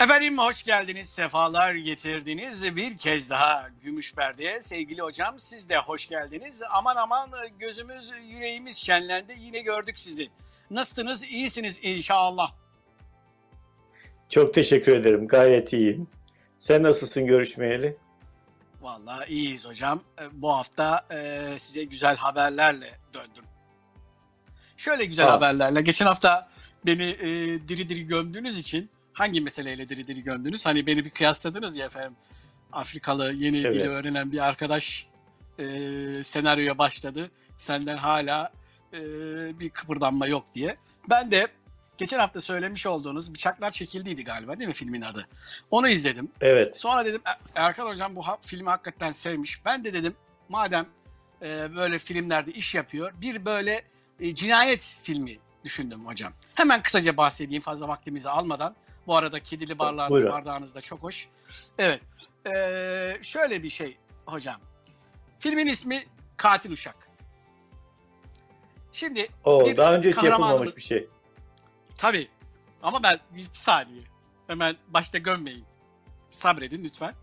Efendim hoş geldiniz, sefalar getirdiniz. Bir kez daha Gümüş Perde'ye sevgili hocam siz de hoş geldiniz. Aman aman gözümüz, yüreğimiz şenlendi. Yine gördük sizi. Nasılsınız? İyisiniz inşallah. Çok teşekkür ederim. Gayet iyiyim. Sen nasılsın görüşmeyeli? Vallahi iyiyiz hocam. E, bu hafta e, size güzel haberlerle döndüm. Şöyle güzel ha. haberlerle. Geçen hafta beni e, diri diri gömdüğünüz için hangi meseleyle diri diri gömdünüz? Hani beni bir kıyasladınız ya efendim. Afrikalı yeni evet. dili öğrenen bir arkadaş e, senaryoya başladı. Senden hala e, bir kıpırdanma yok diye. Ben de geçen hafta söylemiş olduğunuz Bıçaklar Çekildiydi galiba değil mi filmin adı? Onu izledim. Evet. Sonra dedim Erkan Hocam bu filmi hakikaten sevmiş. Ben de dedim madem e, böyle filmlerde iş yapıyor bir böyle e, cinayet filmi düşündüm hocam. Hemen kısaca bahsedeyim fazla vaktimizi almadan. Bu arada kedili barlar, bardağınız da çok hoş. Evet. Ee, şöyle bir şey hocam. Filmin ismi Katil Uşak. Şimdi Oo, bir daha önce hiç yapılmamış bir şey. Tabii. Ama ben bir saniye. Hemen başta gömmeyin. Sabredin lütfen.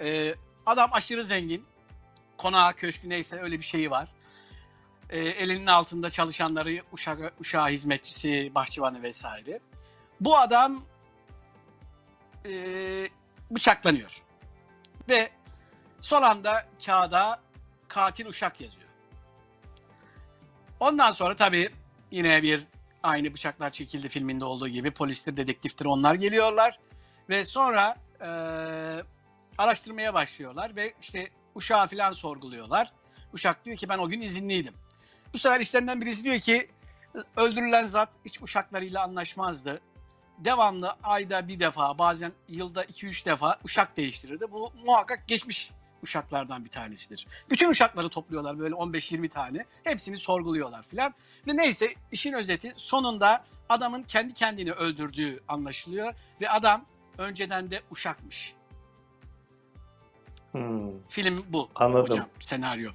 Ee, adam aşırı zengin. Konağı, köşkü neyse öyle bir şeyi var. Ee, elinin altında çalışanları, uşağı, uşağı hizmetçisi, bahçıvanı vesaire. Bu adam e, bıçaklanıyor. Ve son anda kağıda katil uşak yazıyor. Ondan sonra tabii yine bir aynı bıçaklar çekildi filminde olduğu gibi polistir, dedektiftir onlar geliyorlar. Ve sonra e, araştırmaya başlıyorlar ve işte uşağı falan sorguluyorlar. Uşak diyor ki ben o gün izinliydim. Bu sefer işlerinden birisi diyor ki öldürülen zat hiç uşaklarıyla anlaşmazdı devamlı ayda bir defa bazen yılda 2-3 defa uşak değiştirirdi. Bu muhakkak geçmiş uşaklardan bir tanesidir. Bütün uşakları topluyorlar böyle 15-20 tane. Hepsini sorguluyorlar filan. Ve neyse işin özeti sonunda adamın kendi kendini öldürdüğü anlaşılıyor. Ve adam önceden de uşakmış. Hmm. Film bu Anladım. hocam senaryo.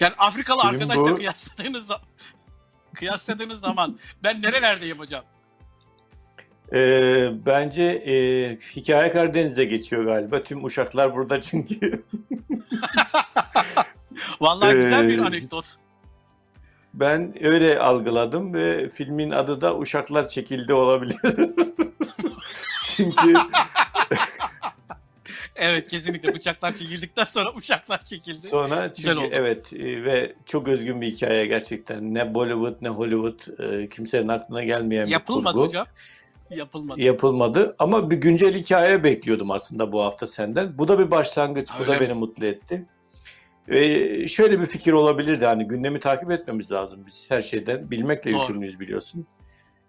Yani Afrikalı Film arkadaşla bu. kıyasladığınız zaman kıyasladığınız zaman ben nerelerdeyim hocam? Ee, bence e, hikaye Karadeniz'de geçiyor galiba. Tüm uşaklar burada çünkü. Vallahi güzel bir ee, anekdot. Ben öyle algıladım ve filmin adı da Uşaklar Çekildi olabilir. çünkü Evet kesinlikle bıçaklar çekildikten sonra uşaklar çekildi. Sonra çünkü Güzel oldu. evet e, ve çok özgün bir hikaye gerçekten. Ne Bollywood ne Hollywood e, kimsenin aklına gelmeyen Yapılmadı bir kurgu. hocam. Yapılmadı. Yapılmadı ama bir güncel hikaye bekliyordum aslında bu hafta senden. Bu da bir başlangıç. Öyle bu da mi? beni mutlu etti. Ee, şöyle bir fikir olabilirdi hani gündemi takip etmemiz lazım biz her şeyden bilmekle Doğru. yükümlüyüz biliyorsun.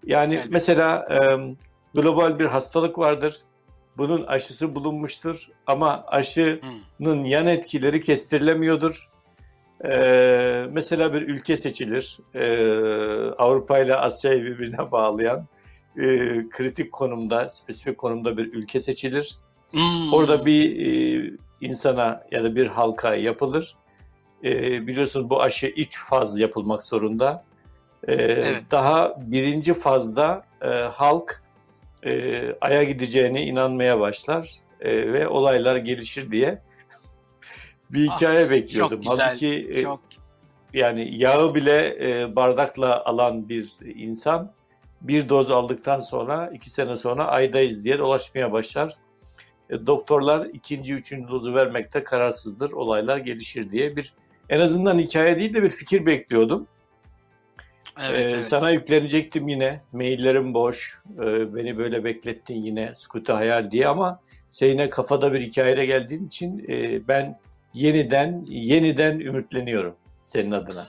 Yani Elbette. mesela e, global bir hastalık vardır. Bunun aşısı bulunmuştur ama aşının hmm. yan etkileri kestirilemiyordur. Ee, mesela bir ülke seçilir. Ee, Avrupa ile Asya'yı birbirine bağlayan e, kritik konumda, spesifik konumda bir ülke seçilir. Hmm. Orada bir e, insana ya da bir halka yapılır. E, biliyorsunuz bu aşı iç faz yapılmak zorunda. E, evet. Daha birinci fazda e, halk e, aya gideceğine inanmaya başlar e, ve olaylar gelişir diye bir hikaye ah, bekliyordum. Çok güzel, Halbuki e, çok... yani yağı bile e, bardakla alan bir insan bir doz aldıktan sonra iki sene sonra aydayız diye dolaşmaya başlar. E, doktorlar ikinci, üçüncü dozu vermekte kararsızdır, olaylar gelişir diye bir en azından hikaye değil de bir fikir bekliyordum. Evet, ee, evet. Sana yüklenecektim yine. Maillerim boş. Ee, beni böyle beklettin yine. Skutu hayal diye ama seninle kafada bir hikayeyle geldiğin için e, ben yeniden yeniden ümitleniyorum senin adına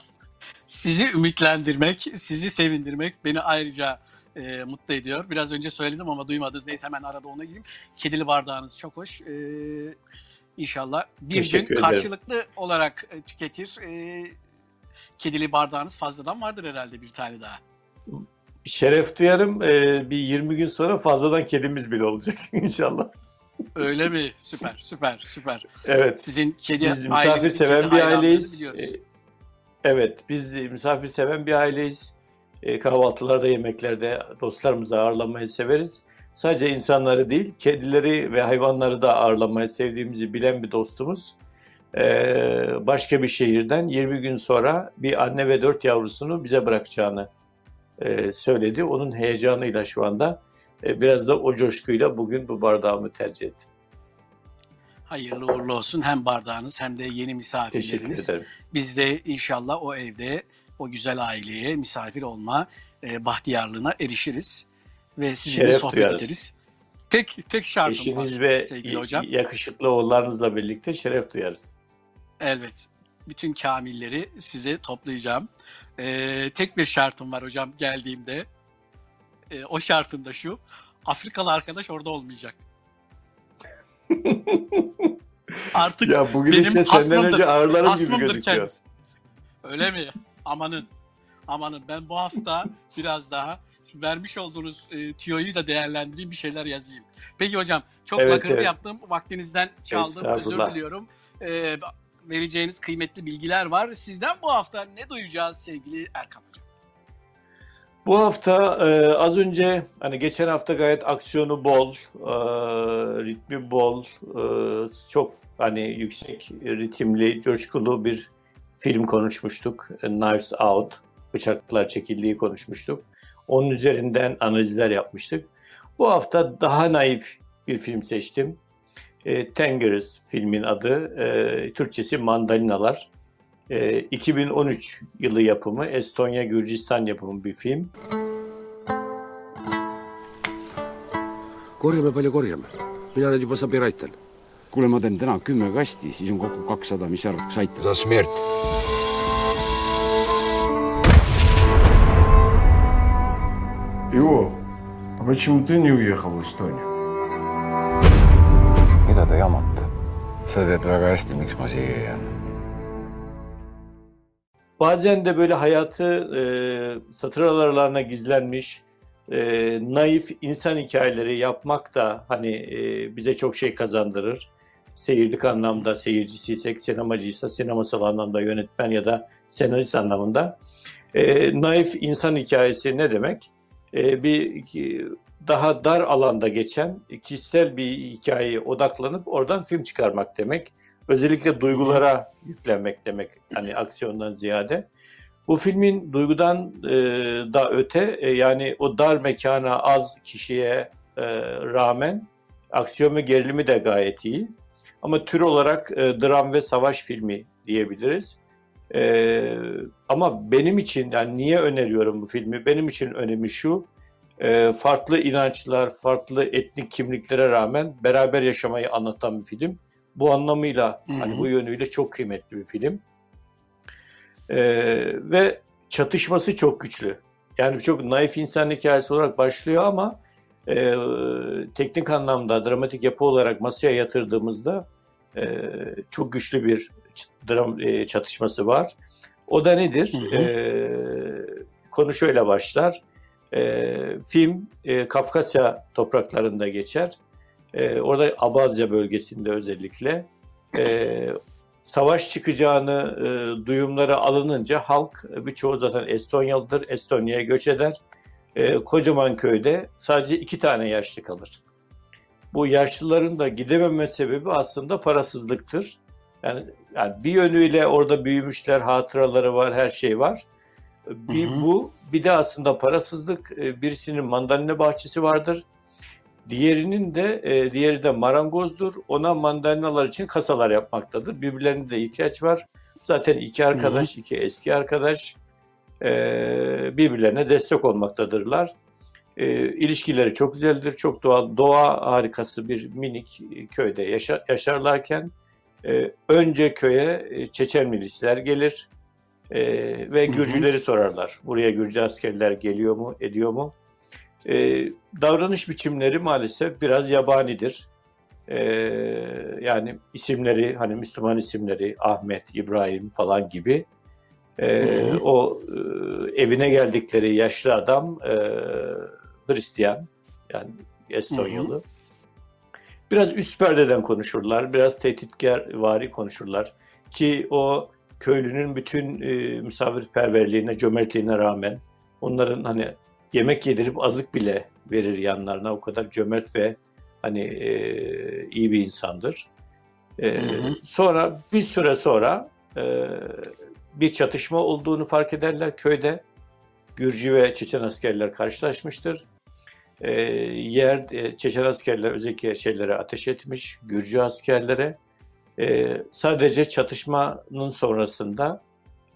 sizi ümitlendirmek, sizi sevindirmek beni ayrıca e, mutlu ediyor. Biraz önce söyledim ama duymadınız. Neyse hemen arada ona gireyim. Kedili bardağınız çok hoş. E, inşallah bir Teşekkür gün ederim. karşılıklı olarak e, tüketir. E, kedili bardağınız fazladan vardır herhalde bir tane daha. Şeref duyarım. E, bir 20 gün sonra fazladan kedimiz bile olacak inşallah. Öyle mi? Süper, süper, süper. Evet. Sizin kedi Biz misafir seven bir aileyiz. Evet, biz misafir seven bir aileyiz. E, kahvaltılarda, yemeklerde dostlarımızı ağırlamayı severiz. sadece insanları değil, kedileri ve hayvanları da ağırlamayı sevdiğimizi bilen bir dostumuz. Ee, başka bir şehirden 20 gün sonra bir anne ve 4 yavrusunu bize bırakacağını e, söyledi. Onun heyecanıyla şu anda e, biraz da o coşkuyla bugün bu bardağımı tercih ettim. Hayırlı uğurlu olsun hem bardağınız hem de yeni Teşekkür misafirleriniz. ederim. Biz de inşallah o evde o güzel aileye misafir olma e, bahtiyarlığına erişiriz ve sizinle Şeref sohbet duyarız. ederiz. Tek tek şartım Eşiniz var ve sevgili hocam. yakışıklı oğullarınızla birlikte şeref duyarız. Evet. Bütün kamilleri size toplayacağım. Ee, tek bir şartım var hocam geldiğimde. Ee, o şartım da şu. Afrikalı arkadaş orada olmayacak. Artık Ya bugün benim işte senden önce ağırlarım gibi gözüküyor. kendisi. Öyle mi? Amanın. Amanın. Ben bu hafta biraz daha vermiş olduğunuz e, tüyoyu da değerlendireyim bir şeyler yazayım. Peki hocam çok Evet, evet. yaptım. Vaktinizden çaldım. Özür diliyorum. Ee, vereceğiniz kıymetli bilgiler var. Sizden bu hafta ne duyacağız sevgili Erkan hocam? Bu hafta e, az önce hani geçen hafta gayet aksiyonu bol, e, ritmi bol, e, çok hani yüksek ritimli, coşkulu bir film konuşmuştuk. E, Knives Out, bıçaklar çekildiği konuşmuştuk. Onun üzerinden analizler yapmıştık. Bu hafta daha naif bir film seçtim. E, Tangerines filmin adı, e, Türkçesi Mandalinalar. E, 2013 yılı yapımı, Estonya Gürcistan yapımı bir film. korjame palju korjame. mina nüüd juba sabi aitan kuule , ma teen täna kümme kasti , siis on kokku kakssada , mis sa arvad , kas aitab ? За смерть. Ио, а почему ты не уехал в Эстонию? mida te jamate ? sa tead väga hästi , miks ma siia jään . Bazen de böyle hayatı e, satır aralarına gizlenmiş, e, naif insan hikayeleri yapmak da hani e, bize çok şey kazandırır. Seyirlik anlamda, seyircisiysek, sinemacıysa sinemasal anlamda, yönetmen ya da senarist anlamında. E, naif insan hikayesi ne demek? E, bir ki- daha dar alanda geçen kişisel bir hikayeye odaklanıp oradan film çıkarmak demek. Özellikle duygulara yüklenmek demek. Hani aksiyondan ziyade. Bu filmin duygudan e, da öte e, yani o dar mekana az kişiye e, rağmen aksiyon ve gerilimi de gayet iyi. Ama tür olarak e, dram ve savaş filmi diyebiliriz. E, ama benim için yani niye öneriyorum bu filmi? Benim için önemi şu. e, farklı inançlar, farklı etnik kimliklere rağmen beraber yaşamayı anlatan bir film. Bu anlamıyla Hı hı. hani bu yönüyle çok kıymetli bir film. E, ve çatışması çok güçlü. Yani çok naif insan hikayesi olarak başlıyor ama e, teknik anlamda dramatik yapı olarak masaya yatırdığımızda e, çok güçlü bir dram e, çatışması var. O da nedir? Hı hı. E, konu şöyle başlar. E, film e, Kafkasya topraklarında geçer. E, orada Abazya bölgesinde özellikle. E, savaş çıkacağını e, duyumları alınınca halk e, birçoğu zaten Estonyalıdır. Estonya'ya göç eder. E, kocaman köyde sadece iki tane yaşlı kalır. Bu yaşlıların da gidememe sebebi aslında parasızlıktır. Yani, yani bir yönüyle orada büyümüşler, hatıraları var, her şey var. Bir Hı hı. bu, bir de aslında parasızlık. E, Birisinin mandalina bahçesi vardır. Diğerinin de e, diğeri de marangozdur. Ona mandalinalar için kasalar yapmaktadır. Birbirlerine de ihtiyaç var. Zaten iki arkadaş, iki eski arkadaş e, birbirlerine destek olmaktadırlar. E, ilişkileri çok güzeldir, çok doğal, doğa harikası bir minik köyde yaşa- yaşarlarken e, önce köye e, Çeçen milisler gelir e, ve Hı hı. Gürcüleri sorarlar. Buraya Gürcü askerler geliyor mu, ediyor mu? E, davranış biçimleri maalesef biraz yabanidir. E, yani isimleri, hani Müslüman isimleri Ahmet, İbrahim falan gibi. E, o e, evine geldikleri yaşlı adam e, Hristiyan, yani Estonyalı. Biraz üst perdeden konuşurlar, biraz tehditkar vari konuşurlar. Ki o köylünün bütün e, misafirperverliğine, cömertliğine rağmen onların hani yemek yedirip azık bile verir yanlarına. O kadar cömert ve hani e, iyi bir insandır. E, Hı hı. Sonra bir süre sonra e, bir çatışma olduğunu fark ederler köyde. Gürcü ve Çeçen askerler karşılaşmıştır. E, yer Çeçen askerler özellikle şeylere ateş etmiş, Gürcü askerlere. E, sadece çatışmanın sonrasında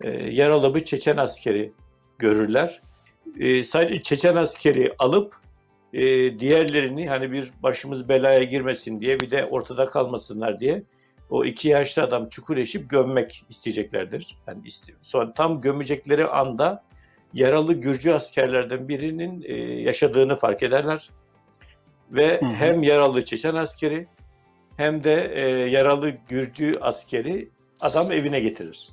e, yaralı bir Çeçen askeri görürler. E, sadece Çeçen askeri alıp e, diğerlerini hani bir başımız belaya girmesin diye bir de ortada kalmasınlar diye o iki yaşlı adam çukur eşip gömmek isteyeceklerdir. Yani iste- sonra tam gömecekleri anda yaralı Gürcü askerlerden birinin e, yaşadığını fark ederler. Ve Hı hı. hem yaralı Çeçen askeri hem de e, yaralı Gürcü askeri adam evine getirir.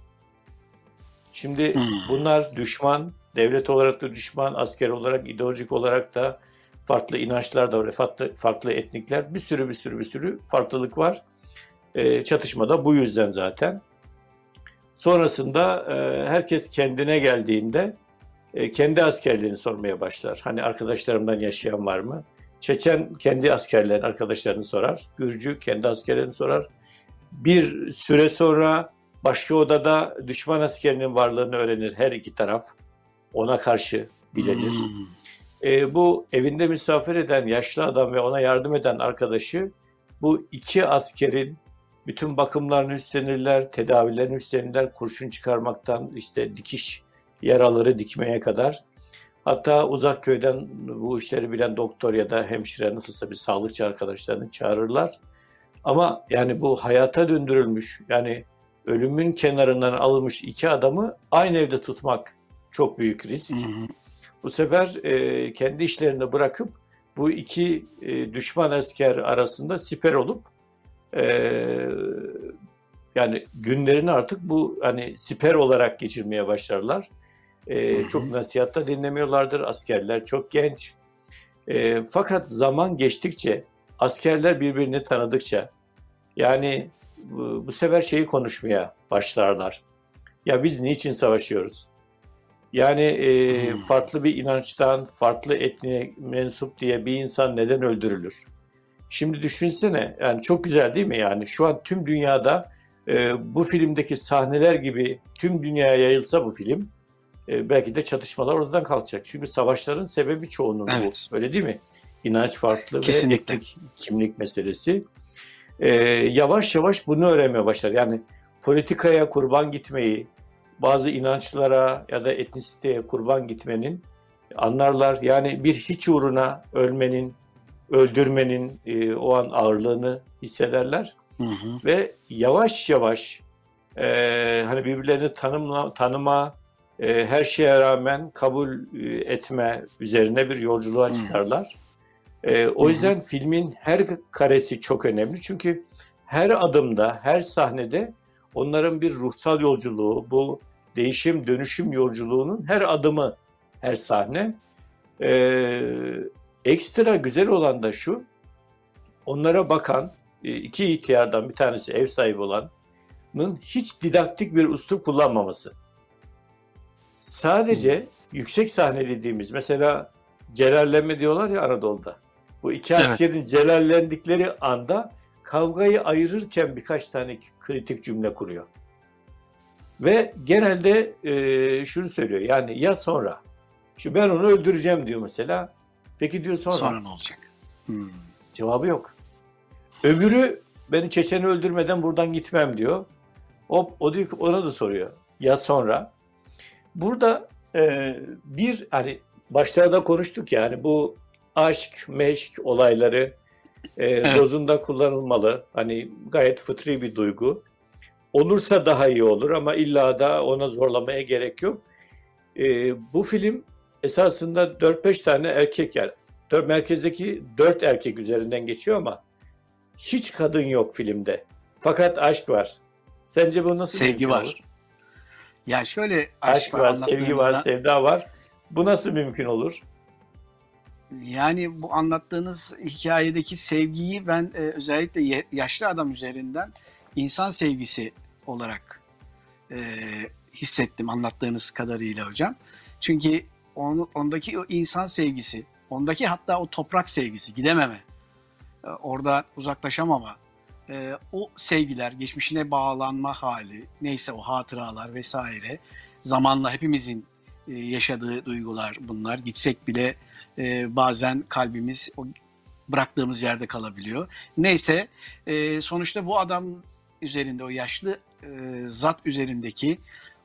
Şimdi Hmm. bunlar düşman, devlet olarak da düşman, asker olarak, ideolojik olarak da farklı inançlar da var, farklı, farklı etnikler, bir sürü bir sürü bir sürü farklılık var. E, çatışma da bu yüzden zaten. Sonrasında e, herkes kendine geldiğinde e, kendi askerlerini sormaya başlar. Hani arkadaşlarımdan yaşayan var mı? Çeçen kendi askerlerin arkadaşlarını sorar. Gürcü kendi askerlerini sorar. Bir süre sonra başka odada düşman askerinin varlığını öğrenir her iki taraf. Ona karşı bilenir. Hmm. E, bu evinde misafir eden yaşlı adam ve ona yardım eden arkadaşı bu iki askerin bütün bakımlarını üstlenirler, tedavilerini üstlenirler, kurşun çıkarmaktan işte dikiş yaraları dikmeye kadar. Hatta uzak köyden bu işleri bilen doktor ya da hemşire nasılsa bir sağlıkçı arkadaşlarını çağırırlar. Ama yani bu hayata döndürülmüş yani ölümün kenarından alınmış iki adamı aynı evde tutmak çok büyük risk. Hı hı. Bu sefer e, kendi işlerini bırakıp bu iki e, düşman asker arasında siper olup e, yani günlerini artık bu hani siper olarak geçirmeye başlarlar. E, çok nasihatta dinlemiyorlardır. Askerler çok genç. E, fakat zaman geçtikçe askerler birbirini tanıdıkça yani bu, bu sefer şeyi konuşmaya başlarlar. Ya biz niçin savaşıyoruz? Yani e, farklı bir inançtan, farklı etniye mensup diye bir insan neden öldürülür? Şimdi düşünsene, yani çok güzel değil mi? Yani şu an tüm dünyada e, bu filmdeki sahneler gibi tüm dünyaya yayılsa bu film, e, belki de çatışmalar oradan kalkacak. Çünkü savaşların sebebi çoğunun Evet. bu, öyle değil mi? İnanç farklı Kesinlikle. ve etnik kimlik meselesi. E, yavaş yavaş bunu öğrenmeye başlar. Yani politikaya kurban gitmeyi, bazı inançlara ya da etnisiteye kurban gitmenin anlarlar. Yani bir hiç uğruna ölmenin, öldürmenin e, o an ağırlığını hissederler Hı hı. ve yavaş yavaş e, hani birbirlerini tanımla, tanıma, e, her şeye rağmen kabul e, etme üzerine bir yolculuğa çıkarlar. E, o Hı hı. yüzden filmin her karesi çok önemli çünkü her adımda, her sahnede onların bir ruhsal yolculuğu, bu değişim dönüşüm yolculuğunun her adımı, her sahne. Ee, ekstra güzel olan da şu, onlara bakan e, iki ihtiyardan bir tanesi ev sahibi olanın hiç didaktik bir üslup kullanmaması. Sadece yüksek sahne dediğimiz mesela celallenme diyorlar ya Anadolu'da. Bu iki Evet. askerin celallendikleri anda kavgayı ayırırken birkaç tane kritik cümle kuruyor. Ve genelde e, şunu söylüyor yani ya sonra. Şu ben onu öldüreceğim diyor mesela. Peki diyor sonra. Sonra ne olacak? Hmm. Cevabı yok. Öbürü beni Çeçen'i öldürmeden buradan gitmem diyor. Hop o diyor ki ona da soruyor. Ya sonra? Burada e, bir hani başlarda konuştuk ya hani bu aşk, meşk olayları e, dozunda kullanılmalı. Hani gayet fıtri bir duygu. Olursa daha iyi olur ama illa da ona zorlamaya gerek yok. E, bu film esasında 4-5 tane erkek yani dört, merkezdeki 4 erkek üzerinden geçiyor ama hiç kadın yok filmde. Fakat aşk var. Sence bu nasıl Sevgi var. olur? Ya şöyle Aşk var, sevgi var, sevda var. Bu nasıl mümkün olur? Yani bu anlattığınız hikayedeki sevgiyi ben e, özellikle yaşlı adam üzerinden insan sevgisi olarak e, hissettim anlattığınız kadarıyla hocam. Çünkü onu, ondaki o insan sevgisi, ondaki hatta o toprak sevgisi, gidememe, e, orada uzaklaşamama, e, o sevgiler, geçmişine bağlanma hali, neyse o hatıralar vesaire, zamanla hepimizin e, yaşadığı duygular bunlar. Gitsek bile bazen kalbimiz o bıraktığımız yerde kalabiliyor. Neyse sonuçta bu adam üzerinde o yaşlı zat üzerindeki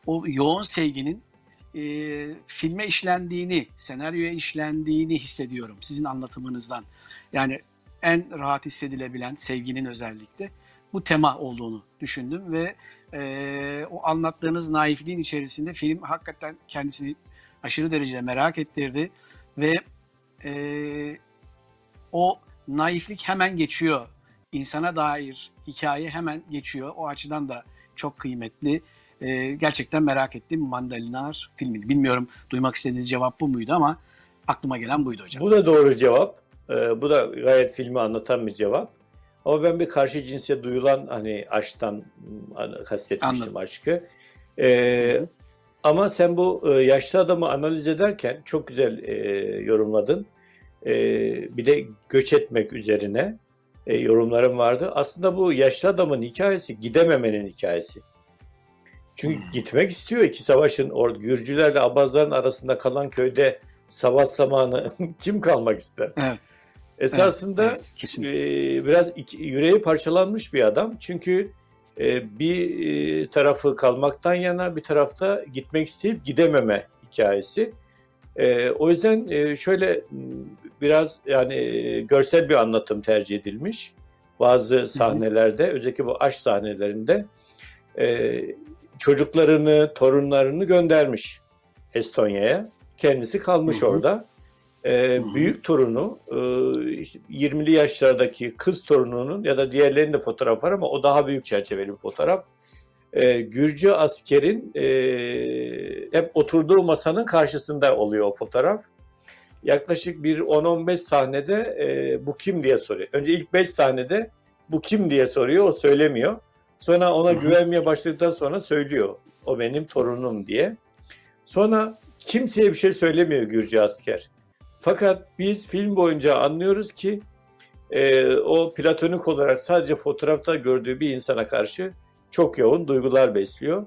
o yoğun sevginin e, filme işlendiğini, senaryoya işlendiğini hissediyorum sizin anlatımınızdan. Yani en rahat hissedilebilen sevginin özellikle bu tema olduğunu düşündüm ve e, o anlattığınız naifliğin içerisinde film hakikaten kendisini aşırı derecede merak ettirdi ve e, o naiflik hemen geçiyor. İnsana dair hikaye hemen geçiyor. O açıdan da çok kıymetli. E, gerçekten merak ettim Mandalinar filmini. Bilmiyorum duymak istediğiniz cevap bu muydu ama aklıma gelen buydu hocam. Bu da doğru cevap. Ee, bu da gayet filmi anlatan bir cevap. Ama ben bir karşı cinse duyulan hani aşktan hani, kastetmiştim Anladım. aşkı. Ee, ama sen bu e, yaşlı adamı analiz ederken çok güzel e, yorumladın. E, bir de göç etmek üzerine e, yorumlarım vardı. Aslında bu yaşlı adamın hikayesi gidememenin hikayesi. Çünkü gitmek istiyor iki savaşın or Gürcülerle Abazların arasında kalan köyde savaş zamanı kim kalmak ister? Evet. Esasında Evet, evet, e, biraz iki- yüreği parçalanmış bir adam. Çünkü e, bir e, tarafı kalmaktan yana bir tarafta gitmek isteyip gidememe hikayesi. E, o yüzden e, şöyle biraz yani e, görsel bir anlatım tercih edilmiş. Bazı sahnelerde özellikle bu aşk sahnelerinde e, çocuklarını, torunlarını göndermiş Estonya'ya. Kendisi kalmış Hı hı. orada. E, büyük torunu e, işte 20'li yaşlardaki kız torununun ya da diğerlerinin de fotoğraf var ama o daha büyük çerçeveli bir fotoğraf. E, Gürcü askerin e, hep oturduğu masanın karşısında oluyor o fotoğraf. Yaklaşık bir 10-15 sahnede e, bu kim diye soruyor. Önce ilk 5 sahnede bu kim diye soruyor, o söylemiyor. Sonra ona güvenmeye başladıktan sonra söylüyor. O benim torunum diye. Sonra kimseye bir şey söylemiyor Gürcü asker. Fakat biz film boyunca anlıyoruz ki e, o platonik olarak sadece fotoğrafta gördüğü bir insana karşı çok yoğun duygular besliyor.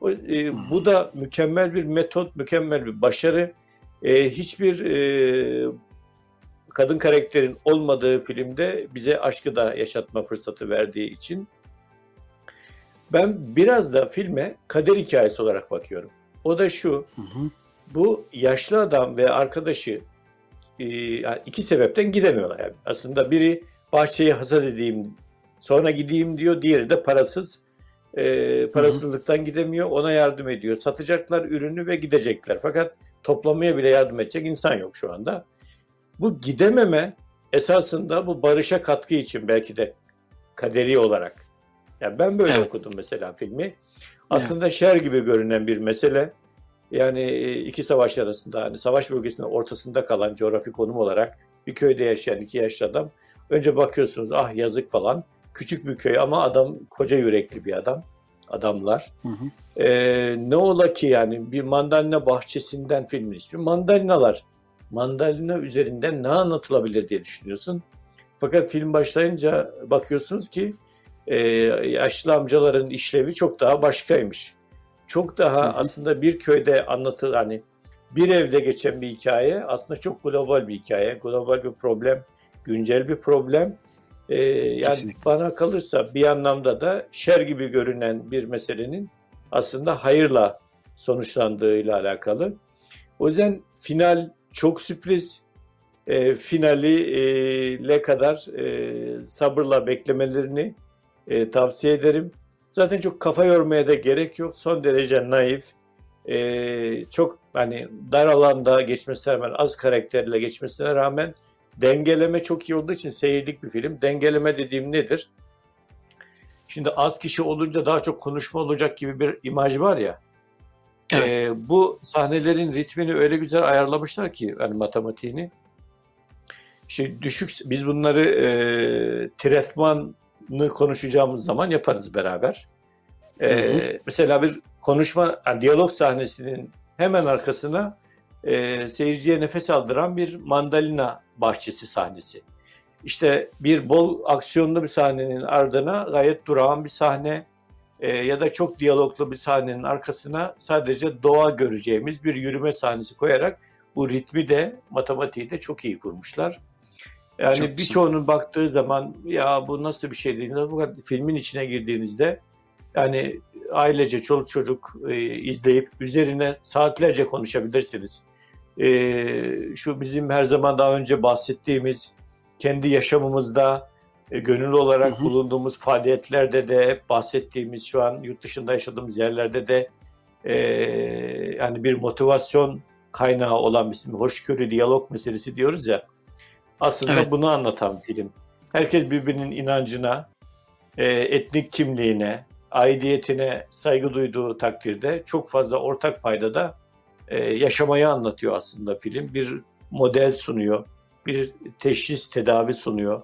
O, e, bu da mükemmel bir metot, mükemmel bir başarı. E, hiçbir e, kadın karakterin olmadığı filmde bize aşkı da yaşatma fırsatı verdiği için ben biraz da filme kader hikayesi olarak bakıyorum. O da şu, Hı hı. bu yaşlı adam ve arkadaşı e, iki sebepten gidemiyorlar. Yani. Aslında biri bahçeyi hasat edeyim sonra gideyim diyor. Diğeri de parasız e, parasızlıktan gidemiyor. Ona yardım ediyor. Satacaklar ürünü ve gidecekler. Fakat toplamaya bile yardım edecek insan yok şu anda. Bu gidememe esasında bu barışa katkı için belki de kaderi olarak. Yani ben böyle Evet. okudum mesela filmi. Aslında şer gibi görünen bir mesele. Yani e, iki savaş arasında hani savaş bölgesinin ortasında kalan coğrafi konum olarak bir köyde yaşayan iki yaşlı adam. Önce bakıyorsunuz ah yazık falan. Küçük bir köy ama adam koca yürekli bir adam. Adamlar. Hı hı. Ee, ne ola ki yani bir mandalina bahçesinden filmin ismi. Mandalinalar. Mandalina üzerinden ne anlatılabilir diye düşünüyorsun. Fakat film başlayınca bakıyorsunuz ki e, yaşlı amcaların işlevi çok daha başkaymış. Çok daha aslında bir köyde anlatıl hani bir evde geçen bir hikaye aslında çok global bir hikaye. Global bir problem, güncel bir problem. Ee, yani Kesinlikle. bana kalırsa bir anlamda da şer gibi görünen bir meselenin aslında hayırla sonuçlandığıyla alakalı. O yüzden final çok sürpriz. E, finali e, le kadar e, sabırla beklemelerini e, tavsiye ederim. Zaten çok kafa yormaya da gerek yok. Son derece naif. E, çok hani dar alanda geçmesine rağmen az karakterle geçmesine rağmen dengeleme çok iyi olduğu için seyirlik bir film. Dengeleme dediğim nedir? Şimdi az kişi olunca daha çok konuşma olacak gibi bir imaj var ya. Evet. E, bu sahnelerin ritmini öyle güzel ayarlamışlar ki yani matematiğini. İşte düşük biz bunları e, tretmanı konuşacağımız zaman yaparız beraber. E, Hı Mesela bir konuşma, yani diyalog sahnesinin hemen arkasına e, seyirciye nefes aldıran bir mandalina bahçesi sahnesi. İşte bir bol aksiyonlu bir sahnenin ardına gayet durağan bir sahne e, ya da çok diyaloglu bir sahnenin arkasına sadece doğa göreceğimiz bir yürüme sahnesi koyarak bu ritmi de matematiği de çok iyi kurmuşlar. Yani birçoğunun baktığı zaman ya bu nasıl bir şey dediğinizde bu filmin içine girdiğinizde yani ailece çoluk çocuk e, izleyip üzerine saatlerce konuşabilirsiniz. E, şu bizim her zaman daha önce bahsettiğimiz kendi yaşamımızda e, gönüllü olarak Hı hı. bulunduğumuz faaliyetlerde de hep bahsettiğimiz şu an yurt dışında yaşadığımız yerlerde de e, yani bir motivasyon kaynağı olan bir hoşgörü diyalog meselesi diyoruz ya aslında Evet. bunu anlatan film. Herkes birbirinin inancına, e, etnik kimliğine, aidiyetine saygı duyduğu takdirde çok fazla ortak paydada e, yaşamayı anlatıyor aslında film. Bir model sunuyor, bir teşhis tedavi sunuyor.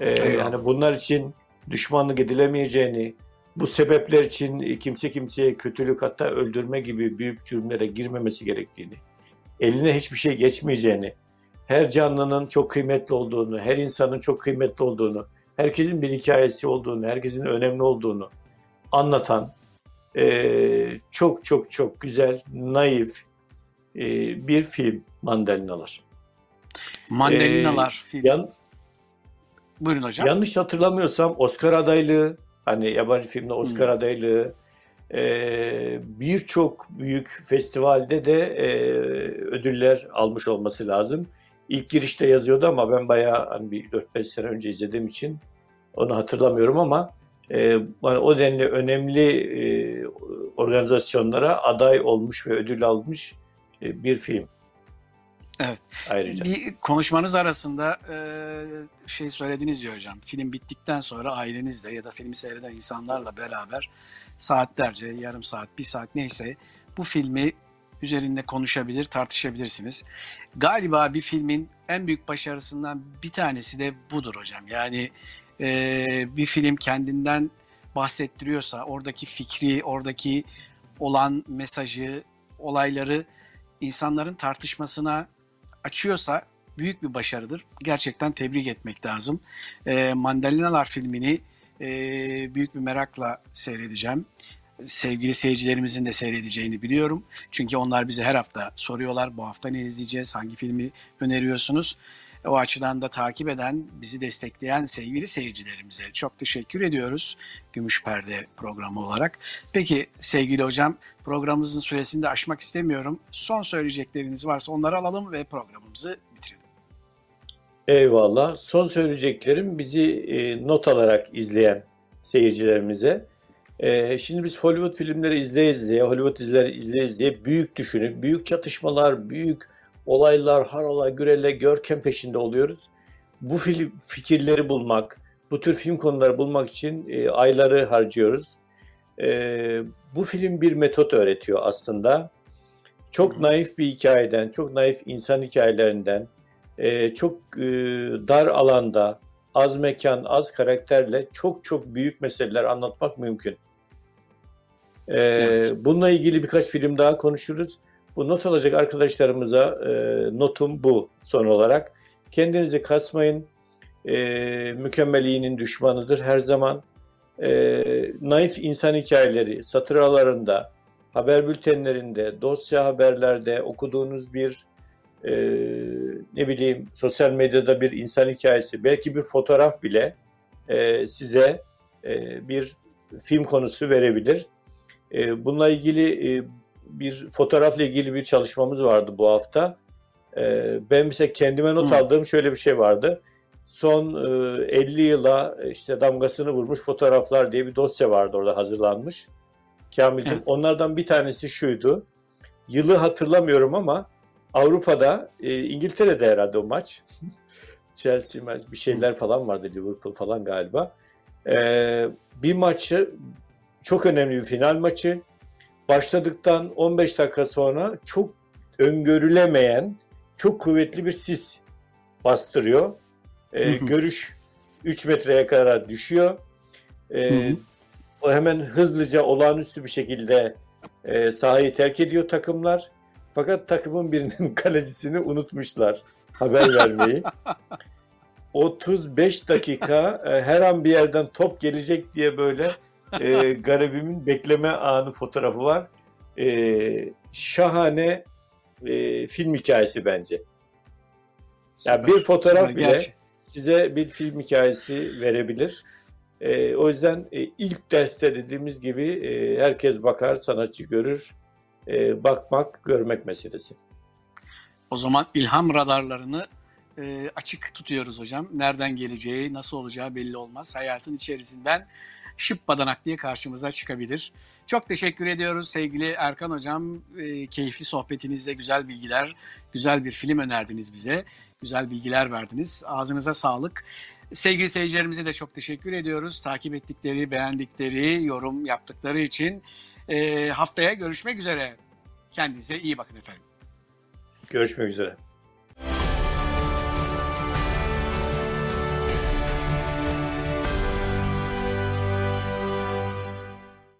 E, Eyvallah. yani bunlar için düşmanlık edilemeyeceğini, bu sebepler için kimse kimseye kötülük hatta öldürme gibi büyük cürümlere girmemesi gerektiğini, eline hiçbir şey geçmeyeceğini, her canlının çok kıymetli olduğunu, her insanın çok kıymetli olduğunu, herkesin bir hikayesi olduğunu, herkesin önemli olduğunu anlatan eee, çok çok çok güzel, naif eee, bir film Mandalinalar. Mandalinalar Ee, filmi. yan- Buyurun hocam. Yanlış hatırlamıyorsam Oscar adaylığı, hani yabancı filmde Oscar Hmm. adaylığı, eee, birçok büyük festivalde de eee, ödüller almış olması lazım. İlk girişte yazıyordu ama ben bayağı hani bir 4-5 sene önce izlediğim için onu hatırlamıyorum ama yani o denli önemli eee, organizasyonlara aday olmuş ve ödül almış eee, bir film. Evet. Ayrıca. Bir konuşmanız arasında e, şey söylediniz ya hocam. Film bittikten sonra ailenizle ya da filmi seyreden insanlarla beraber saatlerce, yarım saat, bir saat neyse bu filmi üzerinde konuşabilir, tartışabilirsiniz. Galiba bir filmin en büyük başarısından bir tanesi de budur hocam. Yani e, bir film kendinden bahsettiriyorsa oradaki fikri, oradaki olan mesajı, olayları insanların tartışmasına açıyorsa büyük bir başarıdır. Gerçekten tebrik etmek lazım. E, Mandalinalar filmini e, büyük bir merakla seyredeceğim. Sevgili seyircilerimizin de seyredeceğini biliyorum. Çünkü onlar bize her hafta soruyorlar. Bu hafta ne izleyeceğiz? Hangi filmi öneriyorsunuz? O açıdan da takip eden, bizi destekleyen sevgili seyircilerimize çok teşekkür ediyoruz. Gümüş Perde programı olarak. Peki sevgili hocam programımızın süresini de aşmak istemiyorum. Son söyleyecekleriniz varsa onları alalım ve programımızı bitirelim. Eyvallah. Son söyleyeceklerim bizi e, not alarak izleyen seyircilerimize. E, şimdi biz Hollywood filmleri izleye izleye, Hollywood dizileri izleye izleye büyük düşünüp, büyük çatışmalar, büyük olaylar, harola, gürele, görkem peşinde oluyoruz. Bu film fikirleri bulmak, bu tür film konuları bulmak için e, ayları harcıyoruz. E, bu film bir metot öğretiyor aslında. Çok naif bir hikayeden, çok naif insan hikayelerinden, e, çok e, dar alanda, az mekan, az karakterle çok çok büyük meseleler anlatmak mümkün. E, Evet. Bununla ilgili birkaç film daha konuşuruz. Bu not alacak arkadaşlarımıza e, notum bu son olarak. Kendinizi kasmayın. E, mükemmel iyinin düşmanıdır her zaman. E, naif insan hikayeleri satır aralarında, haber bültenlerinde, dosya haberlerde okuduğunuz bir e, ne bileyim sosyal medyada bir insan hikayesi, belki bir fotoğraf bile e, size e, bir film konusu verebilir. E, bununla ilgili e, bir fotoğrafla ilgili bir çalışmamız vardı bu hafta. E, ben mesela kendime not Hı. aldığım şöyle bir şey vardı. Son e, 50 yıla işte damgasını vurmuş fotoğraflar diye bir dosya vardı orada hazırlanmış. Kamil'cim onlardan bir tanesi şuydu. Yılı hatırlamıyorum ama Avrupa'da, e, İngiltere'de herhalde o maç. Chelsea maç, bir şeyler falan vardı Liverpool falan galiba. E, bir maçı çok önemli bir final maçı. Başladıktan 15 dakika sonra çok öngörülemeyen, çok kuvvetli bir sis bastırıyor. E, hı. görüş 3 metreye kadar düşüyor. E, hı. o hemen hızlıca olağanüstü bir şekilde e, sahayı terk ediyor takımlar. Fakat takımın birinin kalecisini unutmuşlar haber vermeyi. 35 dakika e, her an bir yerden top gelecek diye böyle e, garibimin bekleme anı fotoğrafı var. E, şahane e, film hikayesi bence. Ya Süper, bir fotoğraf süper, bile gerçi. size bir film hikayesi verebilir. E, o yüzden e, ilk derste dediğimiz gibi e, herkes bakar, sanatçı görür. E, bakmak, görmek meselesi. O zaman ilham radarlarını e, açık tutuyoruz hocam. Nereden geleceği, nasıl olacağı belli olmaz. Hayatın içerisinden şıp badanak diye karşımıza çıkabilir. Çok teşekkür ediyoruz sevgili Erkan hocam. E, keyifli sohbetinizde güzel bilgiler, güzel bir film önerdiniz bize. Güzel bilgiler verdiniz. Ağzınıza sağlık. Sevgili seyircilerimize de çok teşekkür ediyoruz. Takip ettikleri, beğendikleri, yorum yaptıkları için. E, haftaya görüşmek üzere. Kendinize iyi bakın efendim. Görüşmek üzere.